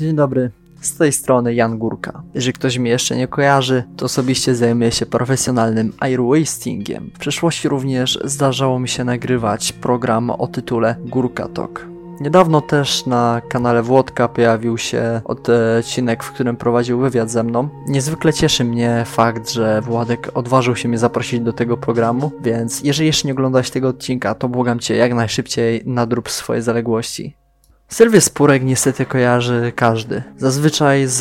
Dzień dobry. Z tej strony Jan Górka. Jeżeli ktoś mnie jeszcze nie kojarzy, to osobiście zajmuję się profesjonalnym airwastingiem. W przeszłości również zdarzało mi się nagrywać program o tytule Górka Talk. Niedawno też na kanale Włodka pojawił się odcinek, w którym prowadził wywiad ze mną. Niezwykle cieszy mnie fakt, że Władek odważył się mnie zaprosić do tego programu, więc jeżeli jeszcze nie oglądałeś tego odcinka, to błagam Cię jak najszybciej nadrób swoje zaległości. Sylwię Spurek niestety kojarzy każdy. Zazwyczaj z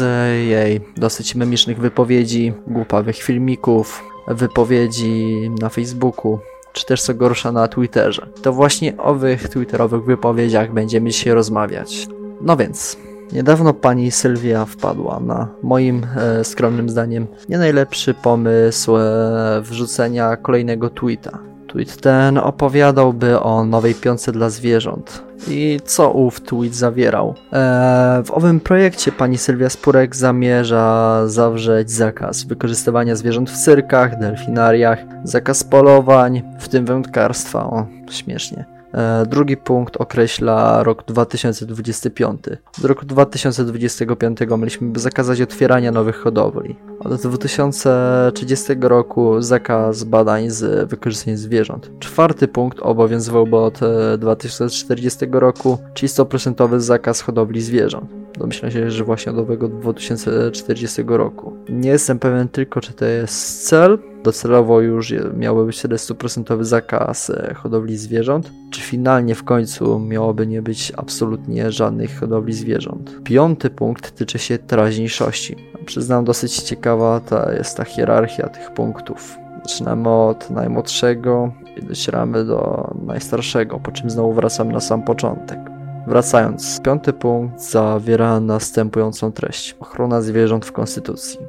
jej dosyć memicznych wypowiedzi, głupawych filmików, wypowiedzi na Facebooku, czy też co gorsza na Twitterze. To właśnie o owych twitterowych wypowiedziach będziemy dzisiaj rozmawiać. No więc, niedawno pani Sylwia wpadła na moim e, skromnym zdaniem nie najlepszy pomysł e, wrzucenia kolejnego tweeta. Tweet ten opowiadałby o nowej piące dla zwierząt. I co ów tweet zawierał? Eee, w owym projekcie pani Sylwia Spurek zamierza zawrzeć zakaz wykorzystywania zwierząt w cyrkach, delfinariach, zakaz polowań, w tym wędkarstwa. O, śmiesznie. E, drugi punkt określa rok 2025. Do roku 2025 mieliśmy zakazać otwierania nowych hodowli. Od 2030 roku zakaz badań z wykorzystaniem zwierząt. Czwarty punkt obowiązywałby od 2040 e, roku, czyli 100% zakaz hodowli zwierząt. Domyślam się, że właśnie od owego 2040 roku. Nie jestem pewien tylko, czy to jest cel. Docelowo już miałby być 100% zakaz e, hodowli zwierząt. Czy finalnie w końcu miałoby nie być absolutnie żadnych hodowli zwierząt. Piąty punkt tyczy się teraźniejszości. Przyznam, dosyć ciekawa ta jest ta hierarchia tych punktów. Zaczynamy od najmłodszego i docieramy do najstarszego, po czym znowu wracamy na sam początek. Wracając, piąty punkt zawiera następującą treść: ochrona zwierząt w Konstytucji.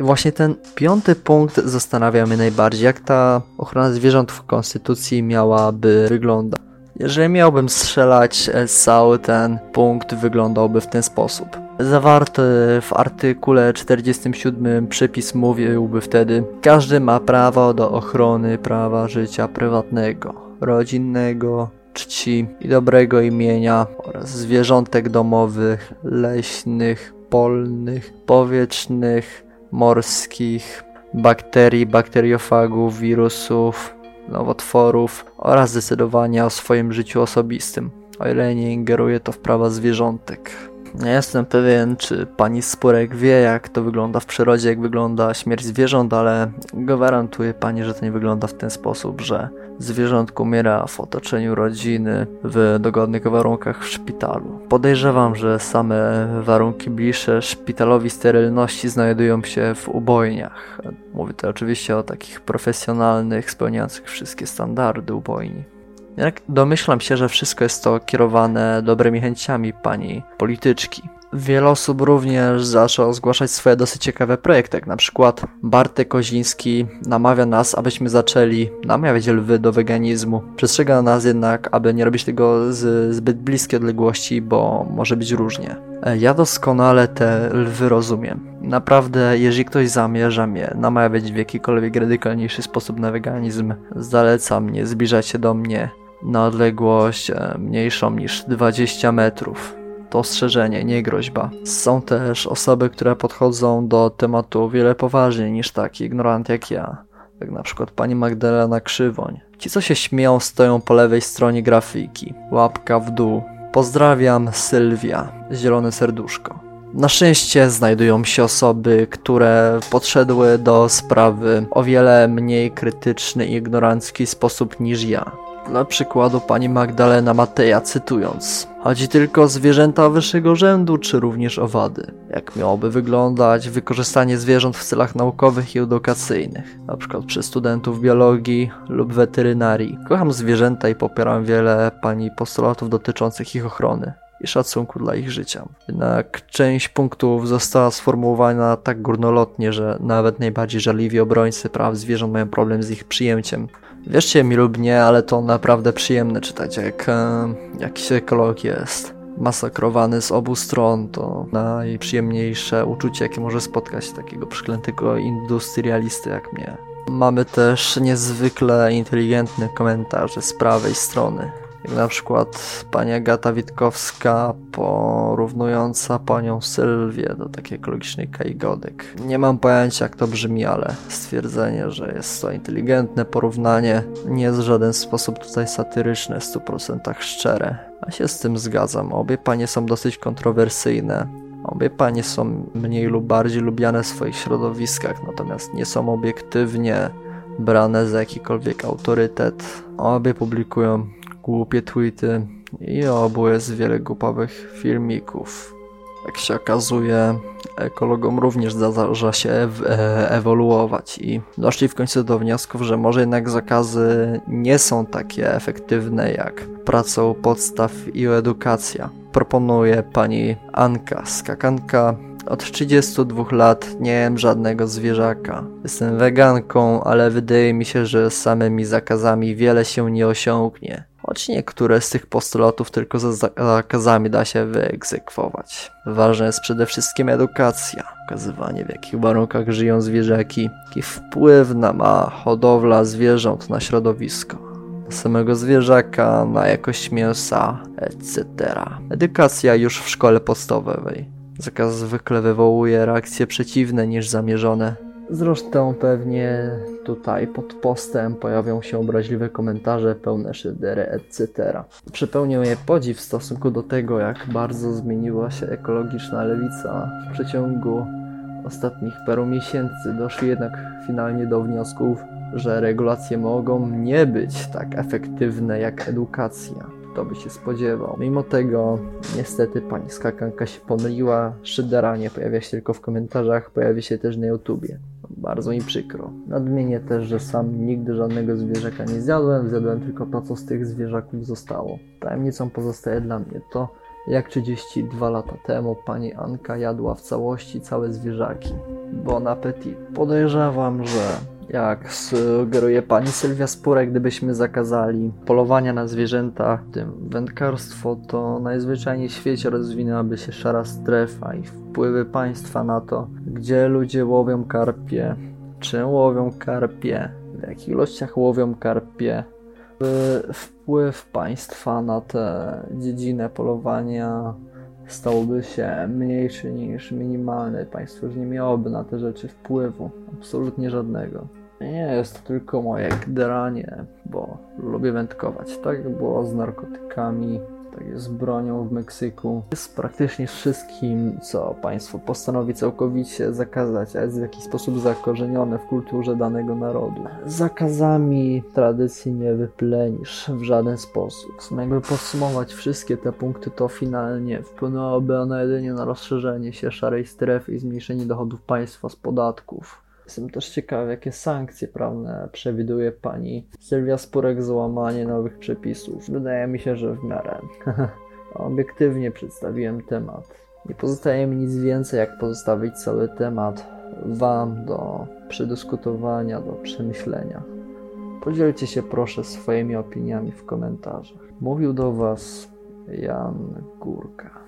I właśnie ten piąty punkt zastanawia mnie najbardziej, jak ta ochrona zwierząt w Konstytucji miałaby wyglądać. Jeżeli miałbym strzelać, cały ten punkt wyglądałby w ten sposób. Zawarty w artykule 47 przepis mówiłby wtedy: Każdy ma prawo do ochrony prawa życia prywatnego, rodzinnego, czci i dobrego imienia oraz zwierzątek domowych, leśnych, polnych, powietrznych, morskich, bakterii, bakteriofagów, wirusów, nowotworów oraz decydowania o swoim życiu osobistym, o ile nie ingeruje to w prawa zwierzątek. Nie jestem pewien, czy pani Spurek wie, jak to wygląda w przyrodzie, jak wygląda śmierć zwierząt, ale gwarantuję pani, że to nie wygląda w ten sposób, że zwierzątko umiera w otoczeniu rodziny, w dogodnych warunkach w szpitalu. Podejrzewam, że same warunki bliższe szpitalowi sterylności znajdują się w ubojniach. Mówię to oczywiście o takich profesjonalnych, spełniających wszystkie standardy ubojni. Jak domyślam się, że wszystko jest to kierowane dobrymi chęciami pani polityczki. Wiele osób również zaczęło zgłaszać swoje dosyć ciekawe projekty, jak na przykład Bartek Koziński namawia nas, abyśmy zaczęli namawiać lwy do weganizmu. Przestrzega nas jednak, aby nie robić tego z zbyt bliskiej odległości, bo może być różnie. Ja doskonale te lwy rozumiem. Naprawdę, jeżeli ktoś zamierza mnie namawiać w jakikolwiek radykalniejszy sposób na weganizm, zalecam nie zbliżać się do mnie na odległość e, mniejszą niż 20 metrów. To ostrzeżenie, nie groźba. Są też osoby, które podchodzą do tematu o wiele poważniej niż taki ignorant jak ja. Jak na przykład pani Magdalena Krzywoń. Ci, co się śmieją, stoją po lewej stronie grafiki. Łapka w dół. Pozdrawiam, Sylwia. Zielone serduszko. Na szczęście znajdują się osoby, które podszedły do sprawy o wiele mniej krytyczny i ignorancki sposób niż ja. Dla przykładu pani Magdalena Mateja cytując Chodzi tylko o zwierzęta wyższego rzędu, czy również owady? Jak miałoby wyglądać wykorzystanie zwierząt w celach naukowych i edukacyjnych, przykład przez studentów biologii lub weterynarii? Kocham zwierzęta i popieram wiele pani postulatów dotyczących ich ochrony i szacunku dla ich życia. Jednak część punktów została sformułowana tak górnolotnie, że nawet najbardziej żarliwi obrońcy praw zwierząt mają problem z ich przyjęciem. Wierzcie mi lub nie, ale to naprawdę przyjemne czytać, jak e, jakiś ekolog jest masakrowany z obu stron, to najprzyjemniejsze uczucie, jakie może spotkać takiego przeklętego industrialisty jak mnie. Mamy też niezwykle inteligentne komentarze z prawej strony. Jak na przykład pani Agata Witkowska porównująca panią Sylwię do takiej ekologicznej Kai Godek. Nie mam pojęcia jak to brzmi, ale stwierdzenie, że jest to inteligentne porównanie nie jest w żaden sposób tutaj satyryczne, w 100% szczere. A się z tym zgadzam. Obie panie są dosyć kontrowersyjne. Obie panie są mniej lub bardziej lubiane w swoich środowiskach, natomiast nie są obiektywnie brane za jakikolwiek autorytet. Obie publikują głupie tweety i jest wiele głupowych filmików. Jak się okazuje, ekologom również zdarza się e ewoluować i doszli w końcu do wniosków, że może jednak zakazy nie są takie efektywne jak praca u podstaw i edukacja. Proponuje pani Anka, skakanka od 32 lat nie jem żadnego zwierzaka. Jestem weganką, ale wydaje mi się, że samymi zakazami wiele się nie osiągnie. Choć niektóre z tych postulatów tylko za zakazami da się wyegzekwować. Ważna jest przede wszystkim edukacja, pokazywanie w jakich warunkach żyją zwierzaki, jaki wpływ na ma hodowla zwierząt na środowisko samego zwierzaka, na jakość mięsa, etc. Edukacja już w szkole podstawowej. Zakaz zwykle wywołuje reakcje przeciwne niż zamierzone. Zresztą pewnie tutaj pod postem pojawią się obraźliwe komentarze pełne szydery etc. Przepełnił je podziw w stosunku do tego, jak bardzo zmieniła się ekologiczna lewica w przeciągu ostatnich paru miesięcy. Doszli jednak finalnie do wniosków, że regulacje mogą nie być tak efektywne jak edukacja. Kto by się spodziewał. Mimo tego, niestety, pani skakanka się pomyliła. Szydera nie pojawia się tylko w komentarzach, pojawi się też na YouTubie. Bardzo mi przykro. Nadmienię też, że sam nigdy żadnego zwierzaka nie zjadłem, zjadłem tylko to, co z tych zwierzaków zostało. Tajemnicą pozostaje dla mnie to, jak 32 lata temu pani Anka jadła w całości całe zwierzaki. Bon appetit. Podejrzewam, że jak sugeruje pani Sylwia Spurek, gdybyśmy zakazali polowania na zwierzęta, w tym wędkarstwo, to najzwyczajniej w świecie rozwinęłaby się szara strefa i wpływy państwa na to, gdzie ludzie łowią karpie, czym łowią karpie, w jakich ilościach łowią karpie, wpływ państwa na tę dziedzinę polowania stałby się mniejszy niż minimalny. Państwo już nie miałoby na te rzeczy wpływu. Absolutnie żadnego. Nie jest to tylko moje gderanie, bo lubię wędkować. Tak było z narkotykami, tak jest z bronią w Meksyku. Jest praktycznie wszystkim, co państwo postanowi całkowicie zakazać, a jest w jakiś sposób zakorzenione w kulturze danego narodu. Zakazami tradycji nie wyplenisz w żaden sposób. Jakby podsumować wszystkie te punkty, to finalnie wpłynęłoby one jedynie na rozszerzenie się szarej strefy i zmniejszenie dochodów państwa z podatków. Jestem też ciekaw, jakie sankcje prawne przewiduje pani Sylwia Spurek za łamanie nowych przepisów. Wydaje mi się, że w miarę obiektywnie przedstawiłem temat. Nie pozostaje mi nic więcej, jak pozostawić cały temat Wam do przedyskutowania, do przemyślenia. Podzielcie się proszę swoimi opiniami w komentarzach. Mówił do Was Jan Górka.